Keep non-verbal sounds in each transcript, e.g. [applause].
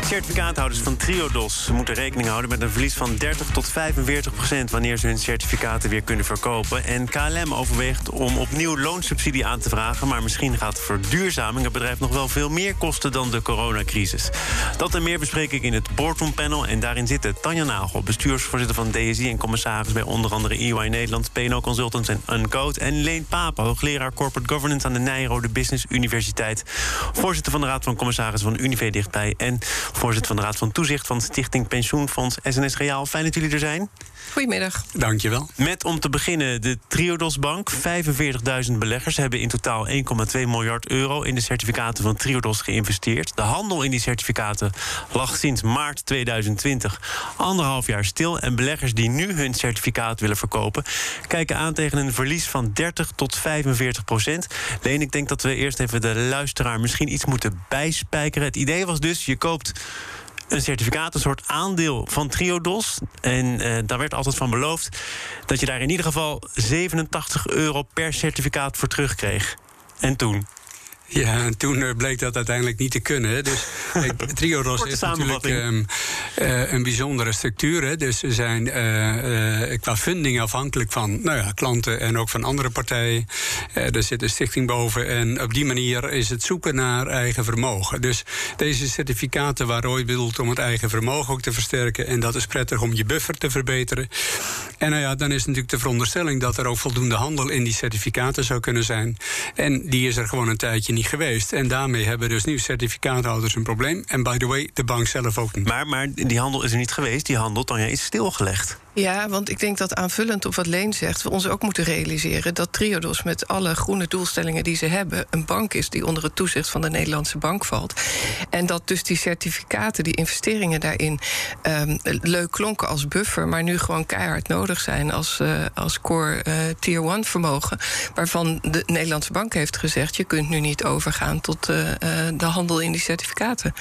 Certificaathouders van Triodos moeten rekening houden met een verlies van 30 tot 45 procent wanneer ze hun certificaten weer kunnen verkopen. En KLM overweegt om opnieuw loonsubsidie aan te vragen. Maar misschien gaat verduurzaming het bedrijf nog wel veel meer kosten dan de coronacrisis. Dat en meer bespreek ik in het Boardroom Panel. En daarin zitten Tanja Nagel, bestuursvoorzitter van DSI en commissaris bij onder andere EY Nederland, PNO Consultants en Uncode. En Leen Papen, hoogleraar Corporate Governance aan de Nijrode Business Universiteit. Voorzitter van de Raad van Commissarissen van Unive dichtbij. En voorzitter van de Raad van Toezicht van Stichting Pensioenfonds SNS Reaal. Fijn dat jullie er zijn. Goedemiddag. Dankjewel. Met om te beginnen de Triodos Bank. 45.000 beleggers hebben in totaal 1,2 miljard euro in de certificaten van Triodos geïnvesteerd. De handel in die certificaten lag sinds maart 2020 anderhalf jaar stil. En beleggers die nu hun certificaat willen verkopen, kijken aan tegen een verlies van 30 tot 45 procent. Leen, ik denk dat we eerst even de luisteraar misschien iets moeten bijspijkeren. Het idee was dus: je koopt een certificaat, een soort aandeel van Triodos. En eh, daar werd altijd van beloofd dat je daar in ieder geval 87 euro per certificaat voor terugkreeg. En toen? Ja, en toen eh, bleek dat uiteindelijk niet te kunnen. Dus [laughs] Triodos is natuurlijk um, uh, een bijzondere structuur. Hè. Dus ze zijn uh, qua funding afhankelijk van nou ja, klanten en ook van andere partijen. er zit een stichting boven. En op die manier is het zoeken naar eigen vermogen. Dus deze certificaten waren ooit bedoeld om het eigen vermogen ook te versterken. En dat is prettig om je buffer te verbeteren. En nou ja, dan is natuurlijk de veronderstelling dat er ook voldoende handel in die certificaten zou kunnen zijn. En die is er gewoon een tijdje niet geweest. En daarmee hebben dus nu certificaathouders een probleem. En by the way, de bank zelf ook niet. Maar, maar die handel is er niet geweest. Die handel dan, ja, is stilgelegd. Ja, want ik denk dat aanvullend op wat Leen zegt, we ons ook moeten realiseren dat Triodos met alle groene doelstellingen die ze hebben, een bank is die onder het toezicht van de Nederlandse bank valt. En dat dus die certificaten, die investeringen daarin, um, leuk klonken als buffer, maar nu gewoon keihard nodig zijn als, uh, als core uh, tier one vermogen. Waarvan de Nederlandse bank heeft gezegd: je kunt nu niet overgaan tot uh, de handel in die certificaten.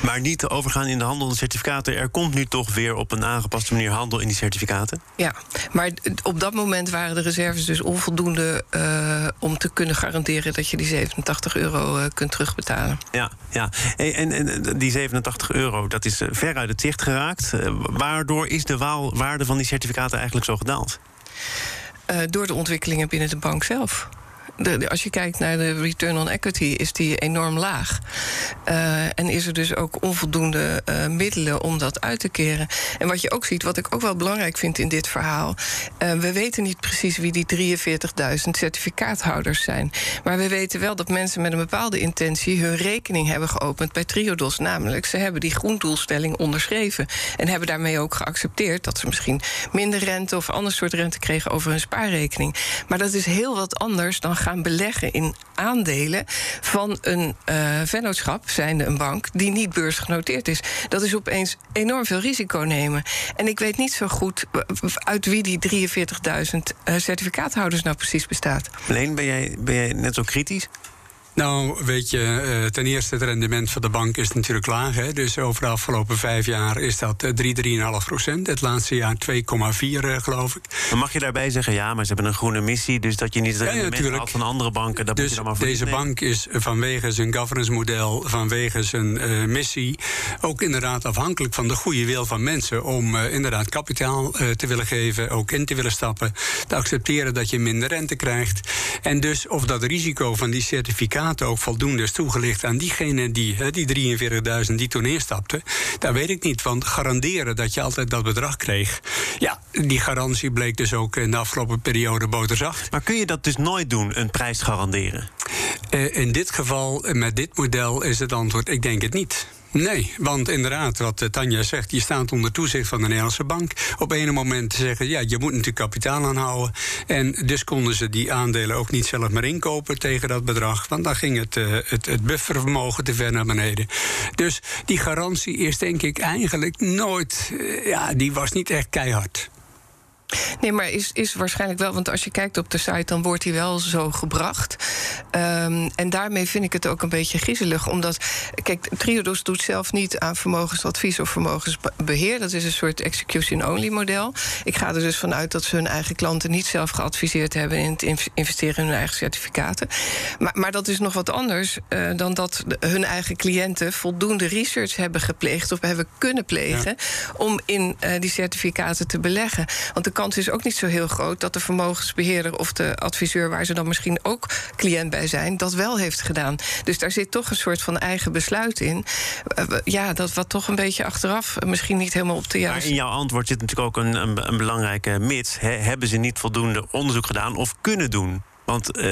Maar niet overgaan in de handel in de certificaten. Er komt nu toch weer op een aangepaste manier handel in die certificaten certificaten? Ja, maar op dat moment waren de reserves dus onvoldoende uh, om te kunnen garanderen dat je die 87 euro uh, kunt terugbetalen. Ja, ja. En, en, die 87 euro, dat is ver uit het zicht geraakt. Waardoor is de waarde van die certificaten eigenlijk zo gedaald? door de ontwikkelingen binnen de bank zelf als je kijkt naar de return on equity, is die enorm laag. Uh, en is er dus ook onvoldoende uh, middelen om dat uit te keren. En wat je ook ziet, wat ik ook wel belangrijk vind in dit verhaal. Uh, we weten niet precies wie die 43.000 certificaathouders zijn. Maar we weten wel dat mensen met een bepaalde intentie hun rekening hebben geopend bij Triodos. Namelijk, ze hebben die groendoelstelling onderschreven. En hebben daarmee ook geaccepteerd dat ze misschien minder rente of ander soort rente kregen over hun spaarrekening. Maar dat is heel wat anders dan gaan beleggen in aandelen van een uh, vennootschap, zijnde een bank, die niet beursgenoteerd is. Dat is opeens enorm veel risico nemen. En ik weet niet zo goed uit wie die 43.000 uh, certificaathouders nou precies bestaat. Alleen ben jij, ben jij net zo kritisch? Nou, weet je, eh, ten eerste het rendement van de bank is natuurlijk laag. Hè? Dus over de afgelopen vijf jaar is dat 3, eh, 3,5 procent. Het laatste jaar 2,4 eh, geloof ik. Maar mag je daarbij zeggen, ja, maar ze hebben een groene missie... dus dat je niet het rendement ja, van andere banken... Dat dus moet je dan maar voor deze bank is vanwege zijn governance model... vanwege zijn uh, missie ook inderdaad afhankelijk van de goede wil van mensen... om uh, inderdaad kapitaal uh, te willen geven, ook in te willen stappen... te accepteren dat je minder rente krijgt. En dus of dat risico van die certificaten ook voldoende is toegelicht aan diegene die, die 43.000 die toen instapte. Dat weet ik niet, want garanderen dat je altijd dat bedrag kreeg. Ja, die garantie bleek dus ook in de afgelopen periode boterzacht. Maar kun je dat dus nooit doen, een prijs garanderen? Uh, in dit geval, met dit model, is het antwoord: ik denk het niet. Nee, want inderdaad, wat eh, Tanja zegt, je staat onder toezicht van de Nederlandse bank. Op een moment zeggen, ja, je moet natuurlijk kapitaal aanhouden. En dus konden ze die aandelen ook niet zelf meer inkopen tegen dat bedrag. Want dan ging het, uh, het, het buffervermogen te ver naar beneden. Dus die garantie is denk ik eigenlijk nooit, uh, ja, die was niet echt keihard. Nee, maar is, is waarschijnlijk wel, want als je kijkt op de site, dan wordt hij wel zo gebracht. Um, en daarmee vind ik het ook een beetje griezelig, omdat, kijk, Triodos doet zelf niet aan vermogensadvies of vermogensbeheer. Dat is een soort execution-only model. Ik ga er dus vanuit dat ze hun eigen klanten niet zelf geadviseerd hebben in het investeren in hun eigen certificaten. Maar, maar dat is nog wat anders uh, dan dat hun eigen cliënten voldoende research hebben gepleegd of hebben kunnen plegen om in uh, die certificaten te beleggen. Want de kans is ook niet zo heel groot dat de vermogensbeheerder of de adviseur, waar ze dan misschien ook cliënt bij zijn, dat wel heeft gedaan. Dus daar zit toch een soort van eigen besluit in. Uh, ja, dat wat toch een beetje achteraf misschien niet helemaal op de juiste. Maar in jouw antwoord zit natuurlijk ook een, een, een belangrijke mits. He, hebben ze niet voldoende onderzoek gedaan of kunnen doen? Want uh,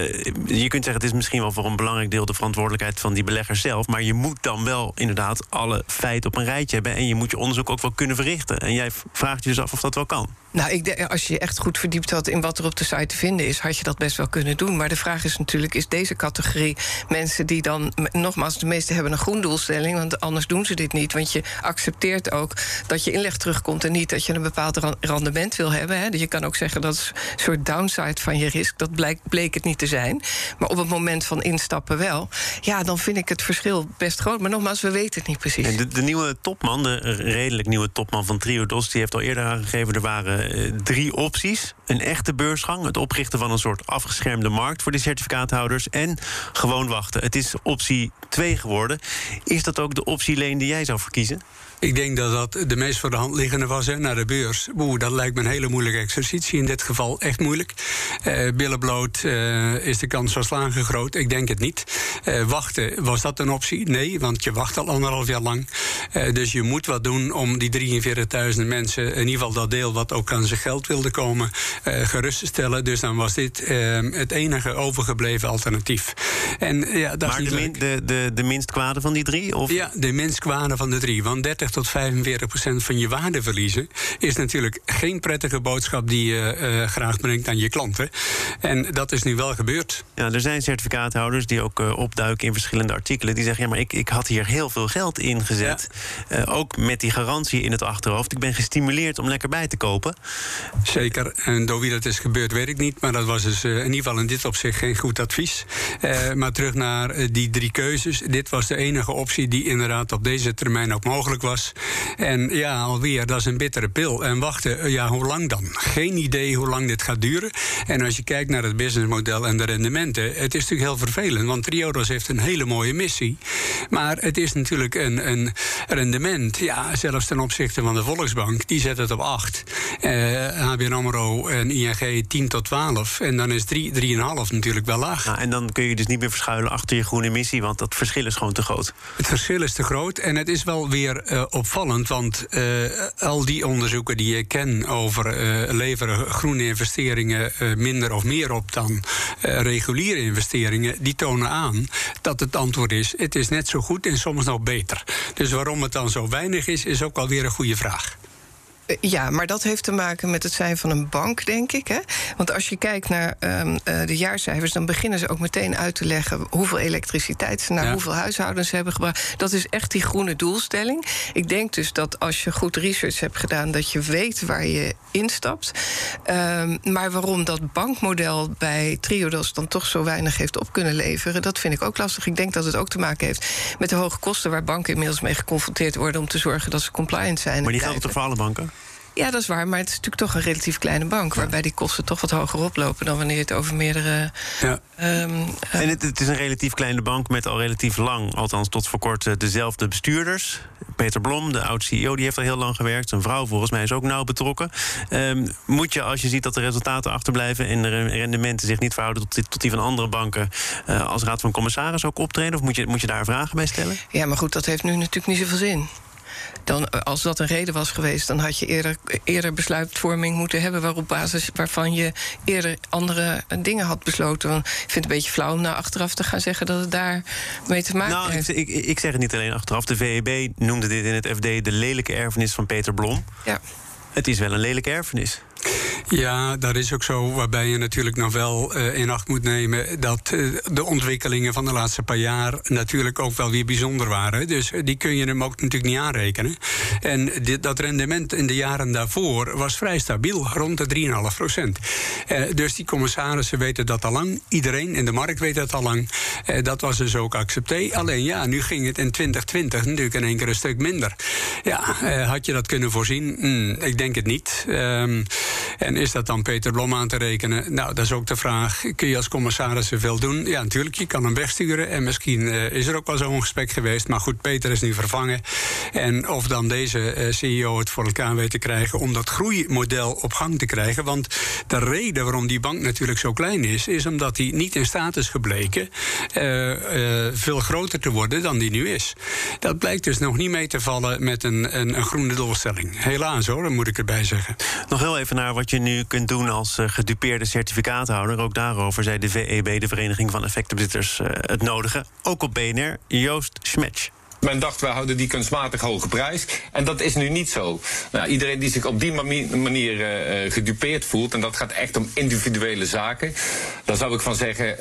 je kunt zeggen, het is misschien wel voor een belangrijk deel de verantwoordelijkheid van die belegger zelf. Maar je moet dan wel inderdaad alle feiten op een rijtje hebben. En je moet je onderzoek ook wel kunnen verrichten. En jij vraagt je dus af of dat wel kan. Nou, ik denk, als je je echt goed verdiept had in wat er op de site te vinden is, had je dat best wel kunnen doen. Maar de vraag is natuurlijk: is deze categorie mensen die dan, nogmaals, de meeste hebben een groendoelstelling, want anders doen ze dit niet. Want je accepteert ook dat je inleg terugkomt en niet dat je een bepaald rendement wil hebben. Hè. Je kan ook zeggen dat is een soort downside van je risk. Dat bleek, bleek het niet te zijn. Maar op het moment van instappen wel. Ja, dan vind ik het verschil best groot. Maar nogmaals, we weten het niet precies. De, nieuwe topman, de redelijk nieuwe topman van Triodos, die heeft al eerder aangegeven er waren uh, drie opties. Een echte beursgang, het oprichten van een soort afgeschermde markt voor de certificaathouders en gewoon wachten. Het is optie 2 geworden. Is dat ook de optie leen die jij zou verkiezen? Ik denk dat dat de meest voor de hand liggende was, hè, naar de beurs. Boe, dat lijkt me een hele moeilijke exercitie. In dit geval echt moeilijk. Uh, billen bloot, uh, is de kans van slagen groot? Ik denk het niet. Uh, wachten, was dat een optie? Nee, want je wacht al anderhalf jaar lang. dus je moet wat doen om die 43.000 mensen, in ieder geval dat deel wat ook aan zijn geld wilde komen, gerust te stellen. Dus dan was dit het enige overgebleven alternatief. En, ja, dat maar is de, min, de, de, de minst kwade van die drie? Of? Ja, de minst kwade van de drie. Want 30 tot 45 procent van je waarde verliezen, is natuurlijk geen prettige boodschap die je uh, graag brengt aan je klanten. En dat is nu wel gebeurd. Ja, er zijn certificaathouders die ook uh, opduiken in verschillende artikelen. Die zeggen: ja, maar ik, ik had hier heel veel geld in gezet. Ja. Uh, ook met die garantie in het achterhoofd. Ik ben gestimuleerd om lekker bij te kopen. Zeker. En door wie dat is gebeurd, weet ik niet. Maar dat was dus in ieder geval in dit opzicht geen goed advies. maar terug naar die drie keuzes. Dit was de enige optie die inderdaad op deze termijn ook mogelijk was. En ja, alweer, dat is een bittere pil. En wachten, eh, ja, hoe lang dan? Geen idee hoe lang dit gaat duren. En als je kijkt naar het businessmodel en de rendementen, het is natuurlijk heel vervelend. Want Triodos heeft een hele mooie missie. Maar het is natuurlijk een, een rendement, ja, zelfs ten opzichte van de Volksbank, die zet het op 8. Uh, ABN AMRO en ING 10 tot 12. En dan is 3, 3,5 natuurlijk wel laag. Nou, en dan kun je dus niet meer verschuilen achter je groene missie, want dat verschil is gewoon te groot. Het verschil is te groot en het is wel weer uh, opvallend, want uh, al die onderzoeken die ik ken over uh, leveren groene investeringen minder of meer op dan reguliere investeringen, die tonen aan dat het antwoord is: het is net zo goed en soms nog beter. Dus waarom het dan zo weinig is, is ook alweer een goede vraag. Eh, ja, maar dat heeft te maken met het zijn van een bank, denk ik. Hè? Want als je kijkt naar um, uh, de jaarcijfers, dan beginnen ze ook meteen uit te leggen hoeveel elektriciteit ze naar ja. hoeveel huishoudens hebben gebracht. Dat is echt die groene doelstelling. Ik denk dus dat als je goed research hebt gedaan, dat je weet waar je instapt. Um, maar waarom dat bankmodel bij Triodos dan toch zo weinig heeft op kunnen leveren, dat vind ik ook lastig. Ik denk dat het ook te maken heeft met de hoge kosten waar banken inmiddels mee geconfronteerd worden om te zorgen dat ze compliant zijn. Maar die geldt toch voor alle banken? Ja, dat is waar. Maar het is natuurlijk toch een relatief kleine bank. Waarbij die kosten toch wat hoger oplopen dan wanneer je het over meerdere. Ja. Um, en het, het, is een relatief kleine bank met al relatief lang, althans tot voor kort, eh, dezelfde bestuurders. Peter Blom, de oud-CEO, die heeft al heel lang gewerkt. Zijn vrouw volgens mij is ook nauw betrokken. Um, moet je, als je ziet dat de resultaten achterblijven en de rendementen zich niet verhouden tot die, tot die van andere banken, uh, als raad van commissaris ook optreden? Of moet je, moet je daar vragen bij stellen? Ja, maar goed, dat heeft nu natuurlijk niet zoveel zin dan, als dat een reden was geweest, dan had je eerder, eerder besluitvorming moeten hebben waarop basis waarvan je eerder andere dingen had besloten. Want ik vind het een beetje flauw om naar achteraf te gaan zeggen dat het daar mee te maken nou, heeft. Ik, ik, ik zeg het niet alleen achteraf. De VEB noemde dit in het FD de lelijke erfenis van Peter Blom. Ja. Het is wel een lelijke erfenis. Ja, dat is ook zo. Waarbij je natuurlijk nog wel uh, in acht moet nemen dat uh, de ontwikkelingen van de laatste paar jaar natuurlijk ook wel weer bijzonder waren. Dus die kun je hem ook natuurlijk niet aanrekenen. En dit, dat rendement in de jaren daarvoor was vrij stabiel, rond de 3,5 procent. Dus die commissarissen weten dat al lang. Iedereen in de markt weet dat al lang. dat was dus ook accepté. Alleen ja, nu ging het in 2020 natuurlijk in één keer een stuk minder. Ja, had je dat kunnen voorzien? Mm, ik denk het niet. Um, en is dat dan Peter Blom aan te rekenen? Nou, dat is ook de vraag. Kun je als commissaris veel doen? Ja, natuurlijk. Je kan hem wegsturen. En misschien uh, is er ook wel zo'n gesprek geweest. Maar goed, Peter is nu vervangen. En of dan deze uh, CEO het voor elkaar weet te krijgen om dat groeimodel op gang te krijgen. Want de reden waarom die bank natuurlijk zo klein is, is omdat hij niet in staat is gebleken uh, veel groter te worden dan die nu is. Dat blijkt dus nog niet mee te vallen met een, een, een groene doelstelling. Helaas hoor, dat moet ik erbij zeggen. Nog heel even naar wat je nu kunt doen als uh, gedupeerde certificaathouder. Ook daarover zei de VEB, de Vereniging van Effectenbezitters, uh, het nodige. Ook op BNR, Joost Schmetsch men dacht, we houden die kunstmatig hoge prijs. En dat is nu niet zo. Nou, iedereen die zich op die manier uh, gedupeerd voelt, en dat gaat echt om individuele zaken, dan zou ik van zeggen,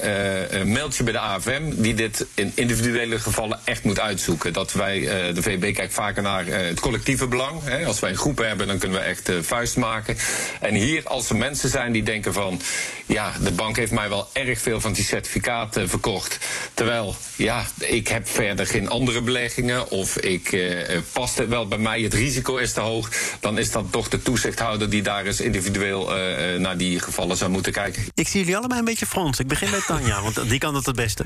uh, meld je bij de AFM, die dit in individuele gevallen echt moet uitzoeken. Dat wij, de VB kijkt vaker naar het collectieve belang. Hè. Als wij een groep hebben, dan kunnen we echt vuist maken. En hier, als er mensen zijn die denken van, ja, de bank heeft mij wel erg veel van die certificaten verkocht. Terwijl, ja, ik heb verder geen andere of ik uh, past het wel bij mij, het risico is te hoog, dan is dat toch de toezichthouder die daar eens individueel uh, naar die gevallen zou moeten kijken. Ik zie jullie allemaal een beetje frons. Ik begin bij Tanja, want die kan het het beste.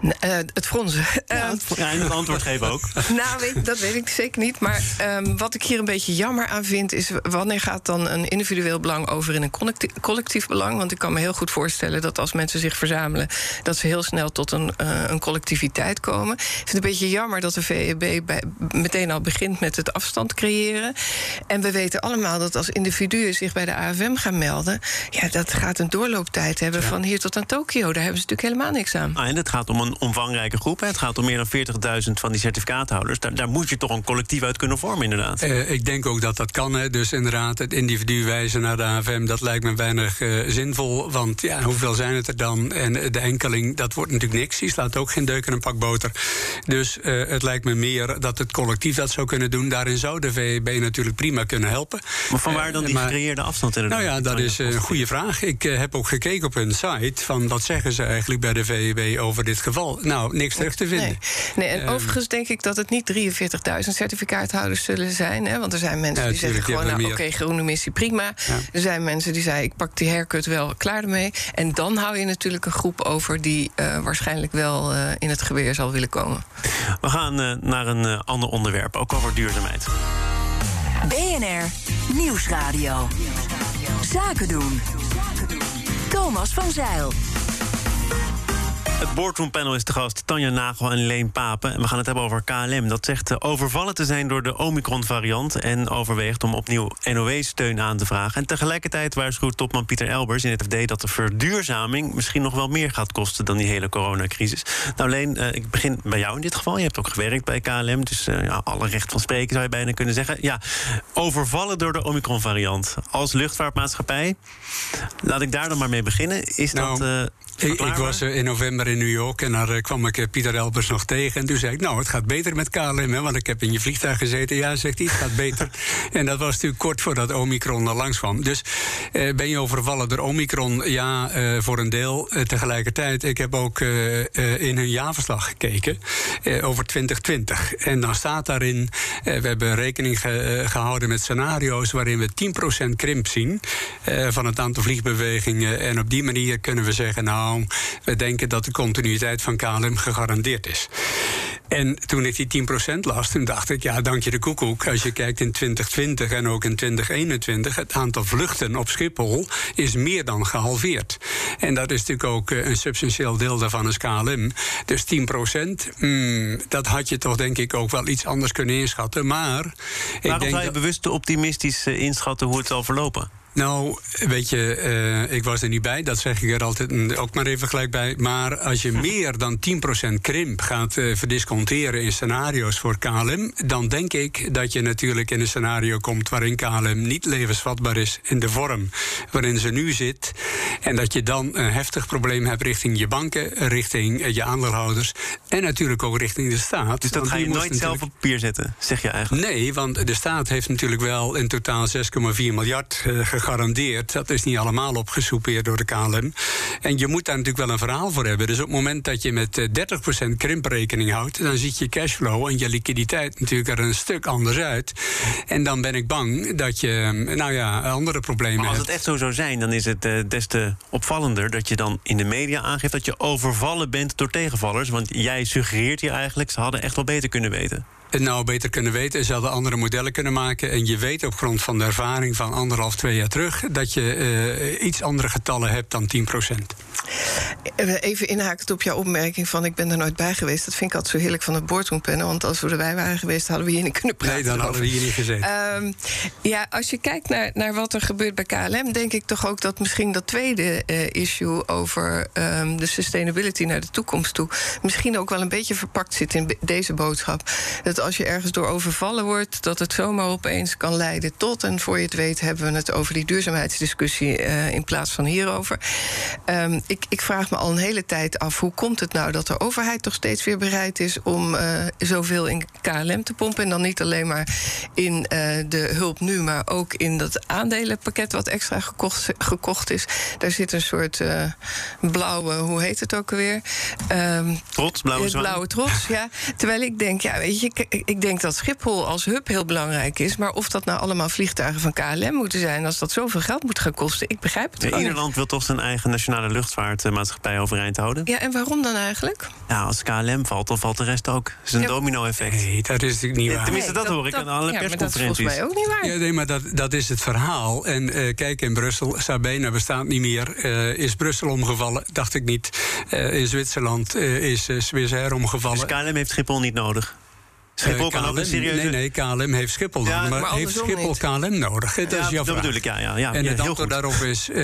Uh, het fronsen. Ja, het, ja, en het antwoord geven ook. [laughs] nou, weet, dat weet ik zeker niet. Maar um, wat ik hier een beetje jammer aan vind, is wanneer gaat dan een individueel belang over in een collectief, collectief belang? Want ik kan me heel goed voorstellen dat als mensen zich verzamelen, dat ze heel snel tot een, een collectiviteit komen. Ik vind het een beetje jammer dat de VEB bij, meteen al begint met het afstand creëren. En we weten allemaal dat als individuen zich bij de AFM gaan melden, ja, dat gaat een doorlooptijd hebben van hier tot aan Tokio. Daar hebben ze natuurlijk helemaal niks aan. Ah, en het gaat om een omvangrijke groep. Hè. Het gaat om meer dan 40.000 van die certificaathouders. Daar, daar, moet je toch een collectief uit kunnen vormen, inderdaad. Uh, ik denk ook dat dat kan. Hè. Dus inderdaad, het individu wijzen naar de AFM, dat lijkt me weinig uh, zinvol. Want ja, hoeveel zijn het er dan? En de enkeling, dat wordt natuurlijk niks. Die slaat ook geen deuk in een pak boter. Dus uh, het lijkt me meer dat het collectief dat zou kunnen doen. Daarin zou de VEB natuurlijk prima kunnen helpen. Maar van waar dan die gecreëerde afstand inderdaad? Nou ja, dat is een goede vraag. Ik uh, heb ook gekeken op hun site van wat zeggen ze eigenlijk bij de VEB over dit geval. Nou, niks terug te vinden. Nee, nee en uh, overigens denk ik dat het niet 43.000 certificaathouders zullen zijn. Hè? Want er zijn mensen ja, die zeggen gewoon, nou, oké, okay, groene missie, prima. Ja. Er zijn mensen die zeggen, ik pak die haircut wel klaar ermee. En dan hou je natuurlijk een groep over die uh, waarschijnlijk wel in het geweer zal willen komen. We gaan naar een uh, ander onderwerp, ook over duurzaamheid. BNR Nieuwsradio. Zaken doen. Thomas van Zeil. Het boardroompanel is te gast Tanja Nagel en Leen Papen. En we gaan het hebben over KLM. Dat zegt overvallen te zijn door de Omicron-variant... en overweegt om opnieuw NOW-steun aan te vragen. En tegelijkertijd waarschuwt topman Pieter Elbers in het FD... dat de verduurzaming misschien nog wel meer gaat kosten... dan die hele coronacrisis. Nou, Leen, uh, ik begin bij jou in dit geval. Je hebt ook gewerkt bij KLM, dus uh, ja, alle recht van spreken zou je bijna kunnen zeggen. Ja, overvallen door de Omicron-variant. Als luchtvaartmaatschappij, laat ik daar dan maar mee beginnen. Is nou, dat... Uh, ik, ik, was in november in New York en daar kwam ik Pieter Elbers nog tegen. En toen zei ik, nou, het gaat beter met KLM, hè, want ik heb in je vliegtuig gezeten. Ja, zegt hij, het gaat beter. [laughs] en dat was natuurlijk kort voordat Omicron er langs kwam. Dus eh, ben je overvallen door Omicron? Ja, eh, voor een deel. Tegelijkertijd, ik heb ook in hun jaarverslag gekeken over 2020. En dan staat daarin, we hebben rekening ge gehouden met scenario's waarin we 10% krimp zien van het aantal vliegbewegingen. En op die manier kunnen we zeggen, nou, we denken dat de continuïteit van KLM gegarandeerd is. En toen ik die 10% las, toen dacht ik, ja, dank je de koekoek. Als je kijkt in 2020 en ook in 2021, het aantal vluchten op Schiphol is meer dan gehalveerd. En dat is natuurlijk ook een substantieel deel daarvan is KLM. Dus 10%, mm, dat had je toch denk ik ook wel iets anders kunnen inschatten. Maar. Waarom zou je bewust optimistisch inschatten hoe het zal verlopen? Nou, weet je, uh, ik was er niet bij. Dat zeg ik er altijd ook maar even gelijk bij. Maar als je meer dan 10% krimp gaat uh, verdisconteren in scenario's voor KLM, dan denk ik dat je natuurlijk in een scenario komt waarin KLM niet levensvatbaar is in de vorm waarin ze nu zit. En dat je dan een heftig probleem hebt richting je banken, richting je aandeelhouders en natuurlijk ook richting de staat. Dus dat ga je nooit zelf op papier zetten, zeg je eigenlijk? Nee, want de staat heeft natuurlijk wel in totaal 6,4 miljard uh, gegarandeerd. Dat is niet allemaal opgesoupeerd door de KLM. En je moet daar natuurlijk wel een verhaal voor hebben. Dus op het moment dat je met 30% krimprekening houdt, dan ziet je cashflow en je liquiditeit natuurlijk er een stuk anders uit. En dan ben ik bang dat je, nou ja, andere problemen maar als het echt zo zou zijn, dan is het uh, des te opvallender dat je dan in de media aangeeft dat je overvallen bent door tegenvallers. Want jij suggereert hier eigenlijk, ze hadden echt wel beter kunnen weten nou beter kunnen weten. Ze hadden andere modellen kunnen maken. En je weet op grond van de ervaring van anderhalf, twee jaar terug... dat je uh, iets andere getallen hebt dan 10 procent. Even inhakend op jouw opmerking van ik ben er nooit bij geweest. Dat vind ik altijd zo heerlijk van het boardroompanel. Want als we erbij waren geweest, hadden we hier niet kunnen praten. Nee, dan hadden we hier niet gezeten. Um, ja, als je kijkt naar, naar wat er gebeurt bij KLM... denk ik toch ook dat misschien dat tweede uh, issue... over um, de sustainability naar de toekomst toe... misschien ook wel een beetje verpakt zit in deze boodschap. Dat als je ergens door overvallen wordt... dat het zomaar opeens kan leiden tot... en voor je het weet hebben we het over die duurzaamheidsdiscussie... Uh, in plaats van hierover. Um, ik, ik, vraag me al een hele tijd af hoe komt het nou dat de overheid toch steeds weer bereid is om uh, zoveel in KLM te pompen. En dan niet alleen maar in uh, de hulp nu, maar ook in dat aandelenpakket wat extra gekocht, gekocht is. Daar zit een soort uh, blauwe, hoe heet het ook alweer? Um, trots, blauwe zwaan. Blauwe trots, ja. Terwijl ik denk, ja, weet je, ik, ik denk dat Schiphol als hub heel belangrijk is. Maar of dat nou allemaal vliegtuigen van KLM moeten zijn, als dat zoveel geld moet gaan kosten, ik begrijp het ja, niet. Nederland wil toch zijn eigen nationale luchtvaartmaatschappij overeind houden. Ja, en waarom dan eigenlijk? Ja, als KLM valt, dan valt de rest ook. Het is een ja, domino-effect. Nee, dat is natuurlijk niet waar. Tenminste, dat, nee, hoor ik aan alle ja, persconferenties. dat is volgens mij ook niet waar. Ja, nee, maar dat, dat is het verhaal. En uh, kijk, in Brussel, Sabena bestaat niet meer. Uh, is Brussel omgevallen? Dacht ik niet. Uh, in Zwitserland is uh, Swiss Air omgevallen. Dus KLM heeft Schiphol niet nodig? Schiphol kan KLM, ook een serieuze... Nee, nee, KLM heeft Schiphol nodig. Ja, maar, maar heeft Schiphol niet. KLM nodig? Dat ja, is jouw dat bedoel ik, ja. ja, ja en ja, het antwoord daarop is... Uh,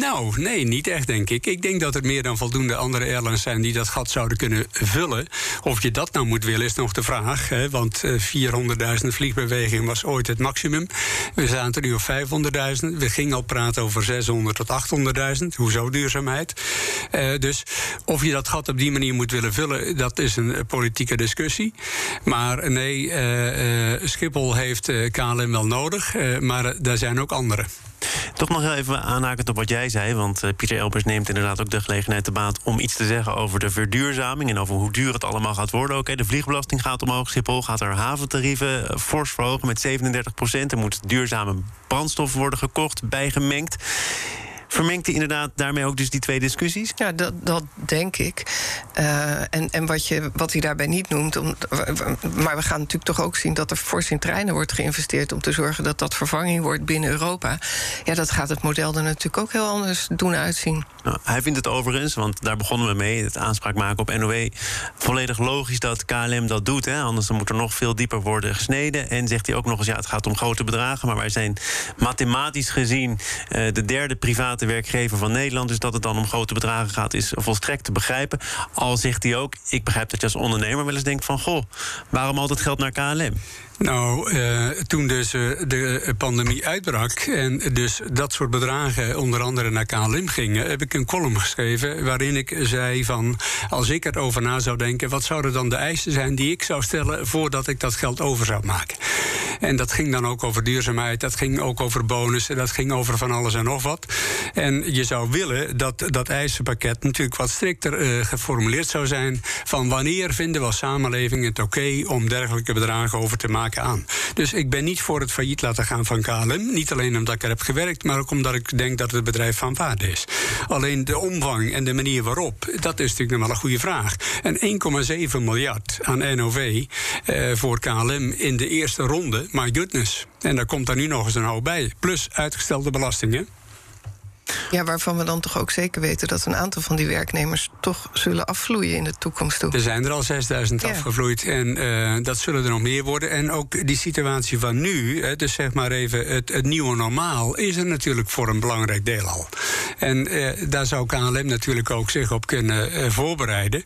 nou, nee, niet echt, denk ik. Ik denk dat er meer dan voldoende andere airlines zijn... die dat gat zouden kunnen vullen. Of je dat nou moet willen, is nog de vraag. Hè, want uh, 400.000 vliegbewegingen was ooit het maximum. We zaten nu op 500.000. We gingen al praten over 600 tot 800.000. Hoezo duurzaamheid? Uh, dus of je dat gat op die manier moet willen vullen... dat is een politieke discussie. Maar nee, uh, Schiphol heeft uh, KLM wel nodig, maar daar zijn ook anderen. Toch nog even aanhakend op wat jij zei, want Pieter Elbers neemt inderdaad ook de gelegenheid te baat om iets te zeggen over de verduurzaming en over hoe duur het allemaal gaat worden. Oké, de vliegbelasting gaat omhoog, Schiphol gaat er haventarieven fors verhogen met 37 procent. Er moet duurzame brandstof worden gekocht, bijgemengd. Vermengt hij inderdaad daarmee ook dus die twee discussies? Ja, dat, dat denk ik. Uh, en en wat, je, wat hij daarbij niet noemt. Om, maar we gaan natuurlijk toch ook zien dat er fors in treinen wordt geïnvesteerd. om te zorgen dat dat vervanging wordt binnen Europa. Ja, dat gaat het model er natuurlijk ook heel anders doen uitzien. Nou, hij vindt het overigens, want daar begonnen we mee, het aanspraak maken op NOW. volledig logisch dat KLM dat doet. Hè, anders dan moet er nog veel dieper worden gesneden. En zegt hij ook nog eens: ja, het gaat om grote bedragen. Maar wij zijn mathematisch gezien uh, de derde private werkgever van Nederland. Dus dat het dan om grote bedragen gaat, is volstrekt te begrijpen. Al zegt hij ook, ik begrijp dat je als ondernemer wel eens denkt van... goh, waarom al dat geld naar KLM? Nou, uh, toen dus uh, de pandemie uitbrak en dus dat soort bedragen onder andere naar KLM gingen, heb ik een column geschreven waarin ik zei van als ik erover na zou denken, wat zouden dan de eisen zijn die ik zou stellen voordat ik dat geld over zou maken? En dat ging dan ook over duurzaamheid, dat ging ook over bonussen, dat ging over van alles en nog wat. En je zou willen dat dat eisenpakket natuurlijk wat strikter uh, geformuleerd zou zijn van wanneer vinden we als samenleving het oké om dergelijke bedragen over te maken aan. Dus ik ben niet voor het failliet laten gaan van KLM. Niet alleen omdat ik er heb gewerkt, maar ook omdat ik denk dat het bedrijf van waarde is. Alleen de omvang en de manier waarop, dat is natuurlijk nog wel een goede vraag. En 1,7 miljard aan NOV eh, voor KLM in de eerste ronde, my goodness. En daar komt daar nu nog eens een hoop bij. Plus uitgestelde belastingen. Ja, waarvan we dan toch ook zeker weten dat een aantal van die werknemers toch zullen afvloeien in de toekomst toe. Er zijn er al 6000 afgevloeid en uh, dat zullen er nog meer worden. En ook die situatie van nu, hè, dus zeg maar even het, het, nieuwe normaal, is er natuurlijk voor een belangrijk deel al. En uh, daar zou KLM natuurlijk ook zich op kunnen uh, voorbereiden.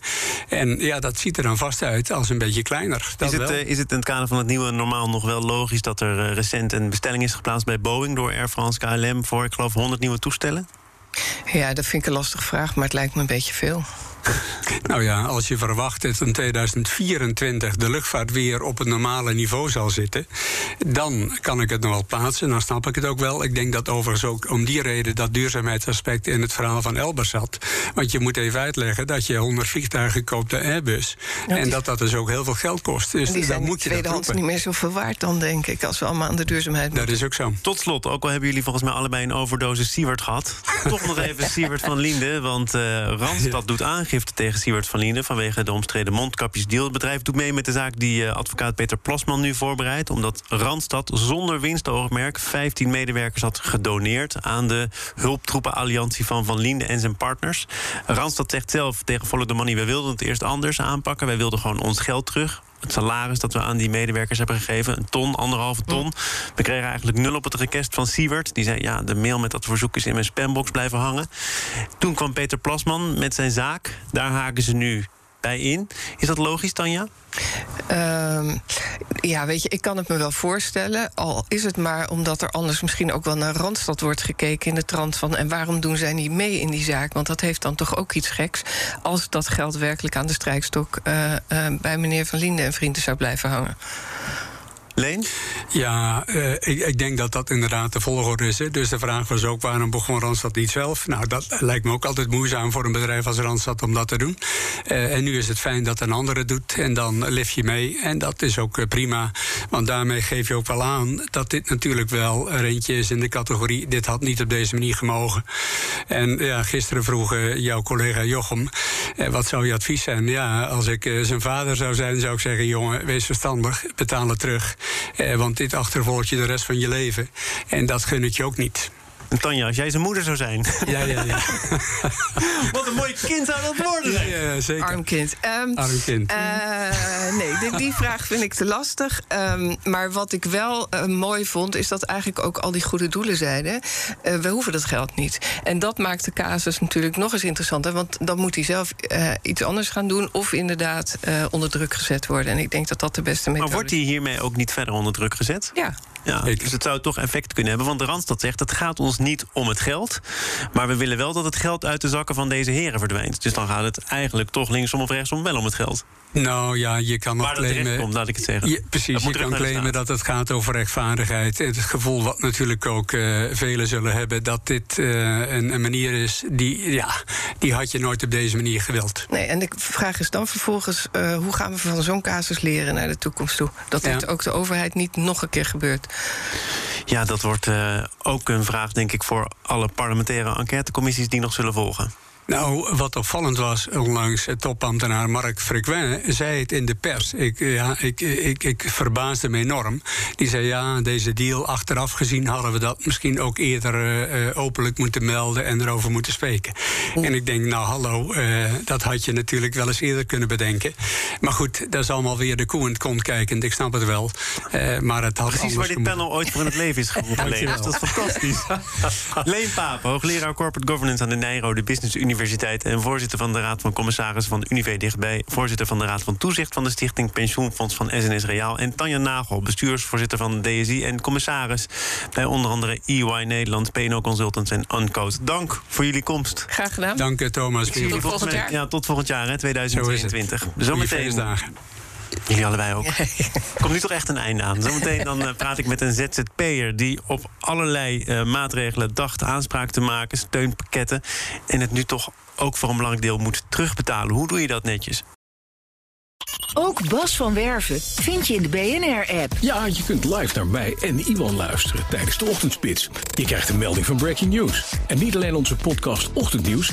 En ja, dat ziet er dan vast uit als een beetje kleiner. Is het, is het in het kader van het nieuwe normaal nog wel logisch dat er recent een bestelling is geplaatst bij Boeing door Air France KLM voor, ik geloof, 100 nieuwe toestellen? Ja, dat vind ik een lastige vraag, maar het lijkt me een beetje veel. [laughs] Nou ja, als je verwacht dat in 2024 de luchtvaart weer op het normale niveau zal zitten, dan kan ik het nog wel plaatsen. Dan snap ik het ook wel. Ik denk dat overigens ook om die reden dat duurzaamheidsaspect in het verhaal van Elbers zat. Want je moet even uitleggen dat je 100 vliegtuigen koopt de Airbus. en dat dat dus ook heel veel geld kost. Dus die dan moet je tweedehands niet meer zoveel waard dan, denk ik, als we allemaal aan de duurzaamheid moeten. Dat is ook zo. Tot slot, ook al hebben jullie volgens mij allebei een overdosis Siewert gehad. [laughs] toch nog even Siewert van Linde, want uh, Randstad doet aangifte tegen Siewert van Lienen vanwege de omstreden mondkapjesdeal. Het bedrijf doet mee met de zaak die uh, advocaat Peter Plasman nu voorbereidt. Omdat Randstad zonder winstoogmerk 15 medewerkers had gedoneerd aan de hulptroepenalliantie van Van Lienden en zijn partners. Randstad zegt zelf tegen Follow the Money: we wilden het eerst anders aanpakken. Wij wilden gewoon ons geld terug het salaris dat we aan die medewerkers hebben gegeven. Een ton, anderhalve ton. We kregen eigenlijk nul op het request van Siewert. Die zei, ja, de mail met dat verzoek is in mijn spambox blijven hangen. Toen kwam Peter Plasman met zijn zaak. Daar haken ze nu bij in. Is dat logisch, Tanja? Uh, ja, weet je, ik kan het me wel voorstellen. Al is het maar omdat er anders misschien ook wel naar Randstad wordt gekeken in de trant van. En waarom doen zij niet mee in die zaak? Want dat heeft dan toch ook iets geks. Als dat geld werkelijk aan de strijkstok uh, uh, bij meneer Van Linden en vrienden zou blijven hangen. Leen? Ja, uh, ik, ik, denk dat dat inderdaad de volgorde is. Hè. Dus de vraag was ook waarom begon Randstad niet zelf? Nou, dat lijkt me ook altijd moeizaam voor een bedrijf als Randstad om dat te doen. Uh, en nu is het fijn dat een andere doet en dan lift je mee. En dat is ook uh, prima, want daarmee geef je ook wel aan dat dit natuurlijk wel er eentje is in de categorie. Dit had niet op deze manier gemogen. En ja, gisteren vroeg jouw collega Jochem, wat zou je advies zijn? Ja, als ik zijn vader zou zijn, zou ik zeggen: jongen, wees verstandig, betaal het terug. Eh, want dit achtervolgt je de rest van je leven. En dat gun ik je ook niet. Tanja, als jij zijn moeder zou zijn. [laughs] Ja, ja, ja. [laughs] Wat een mooi kind zou dat worden. Ja, ja, zeker. Arm kind. Um, Arm kind. Uh, nee, die, die, vraag vind ik te lastig. Um, maar wat ik wel uh, mooi vond, is dat eigenlijk ook al die goede doelen zeiden... Uh, we hoeven dat geld niet. En dat maakt de casus natuurlijk nog eens interessanter... want dan moet hij zelf iets anders gaan doen... of inderdaad onder druk gezet worden. En ik denk dat dat de beste methode is. Maar wordt hij hiermee ook niet verder onder druk gezet? Ja. Ja, dus het zou toch effect kunnen hebben. Want de Randstad zegt, het gaat ons niet om het geld. Maar we willen wel dat het geld uit de zakken van deze heren verdwijnt. Dus dan gaat het eigenlijk toch linksom of rechtsom wel om het geld. Nou ja, je kan nog claimen. Komt, laat ik het zeggen. Je, precies, je kan claimen dat het gaat over rechtvaardigheid. Het gevoel wat natuurlijk ook uh, velen zullen hebben dat dit uh, een, een, manier is die, ja, die had je nooit op deze manier gewild. Nee, en de vraag is dan vervolgens: uh, hoe gaan we van zo'n casus leren naar de toekomst toe? Dat dit ja. ook de overheid niet nog een keer gebeurt. Ja, dat wordt ook een vraag, denk ik, voor alle parlementaire enquêtecommissies die nog zullen volgen. Nou, wat opvallend was onlangs, topambtenaar Mark Frequin zei het in de pers. Ik, ja, ik, ik, ik verbaasde me enorm. Die zei ja, deze deal, achteraf gezien hadden we dat misschien ook eerder uh, openlijk moeten melden en erover moeten spreken. En ik denk, nou hallo, uh, dat had je natuurlijk wel eens eerder kunnen bedenken. Maar goed, dat is allemaal weer de koe in het kont kijkend, ik snap het wel. Uh, maar het had Precies waar dit panel ooit voor in het leven is geroepen, [laughs] Leen. Dat is fantastisch. Leen Paap, hoogleraar Corporate Governance aan de Nijro, de Business University Universiteit en voorzitter van de Raad van Commissarissen van de Unive dichtbij, voorzitter van de Raad van Toezicht van de Stichting Pensioenfonds van SNS Reaal en Tanja Nagel, bestuursvoorzitter van de DSI en commissaris bij onder andere EY Nederland, PNO Consultants en Uncode. Dank voor jullie komst. Graag gedaan. Dank eh, Thomas. Tot volgend jaar. Ja, tot volgend jaar, hè, 2022. Zometeen. Jullie allebei ook. [laughs] Komt nu toch echt een einde aan. Zometeen dan uh, praat ik met een ZZP'er die op allerlei uh, maatregelen dacht aanspraak te maken, steunpakketten. En het nu toch ook voor een belangrijk deel moet terugbetalen. Hoe doe je dat netjes? Ook Bas van Werven vind je in de BNR-app. Ja, je kunt live naar mij en Iwan luisteren tijdens de ochtendspits. Je krijgt een melding van Breaking News. En niet alleen onze podcast Ochtendnieuws,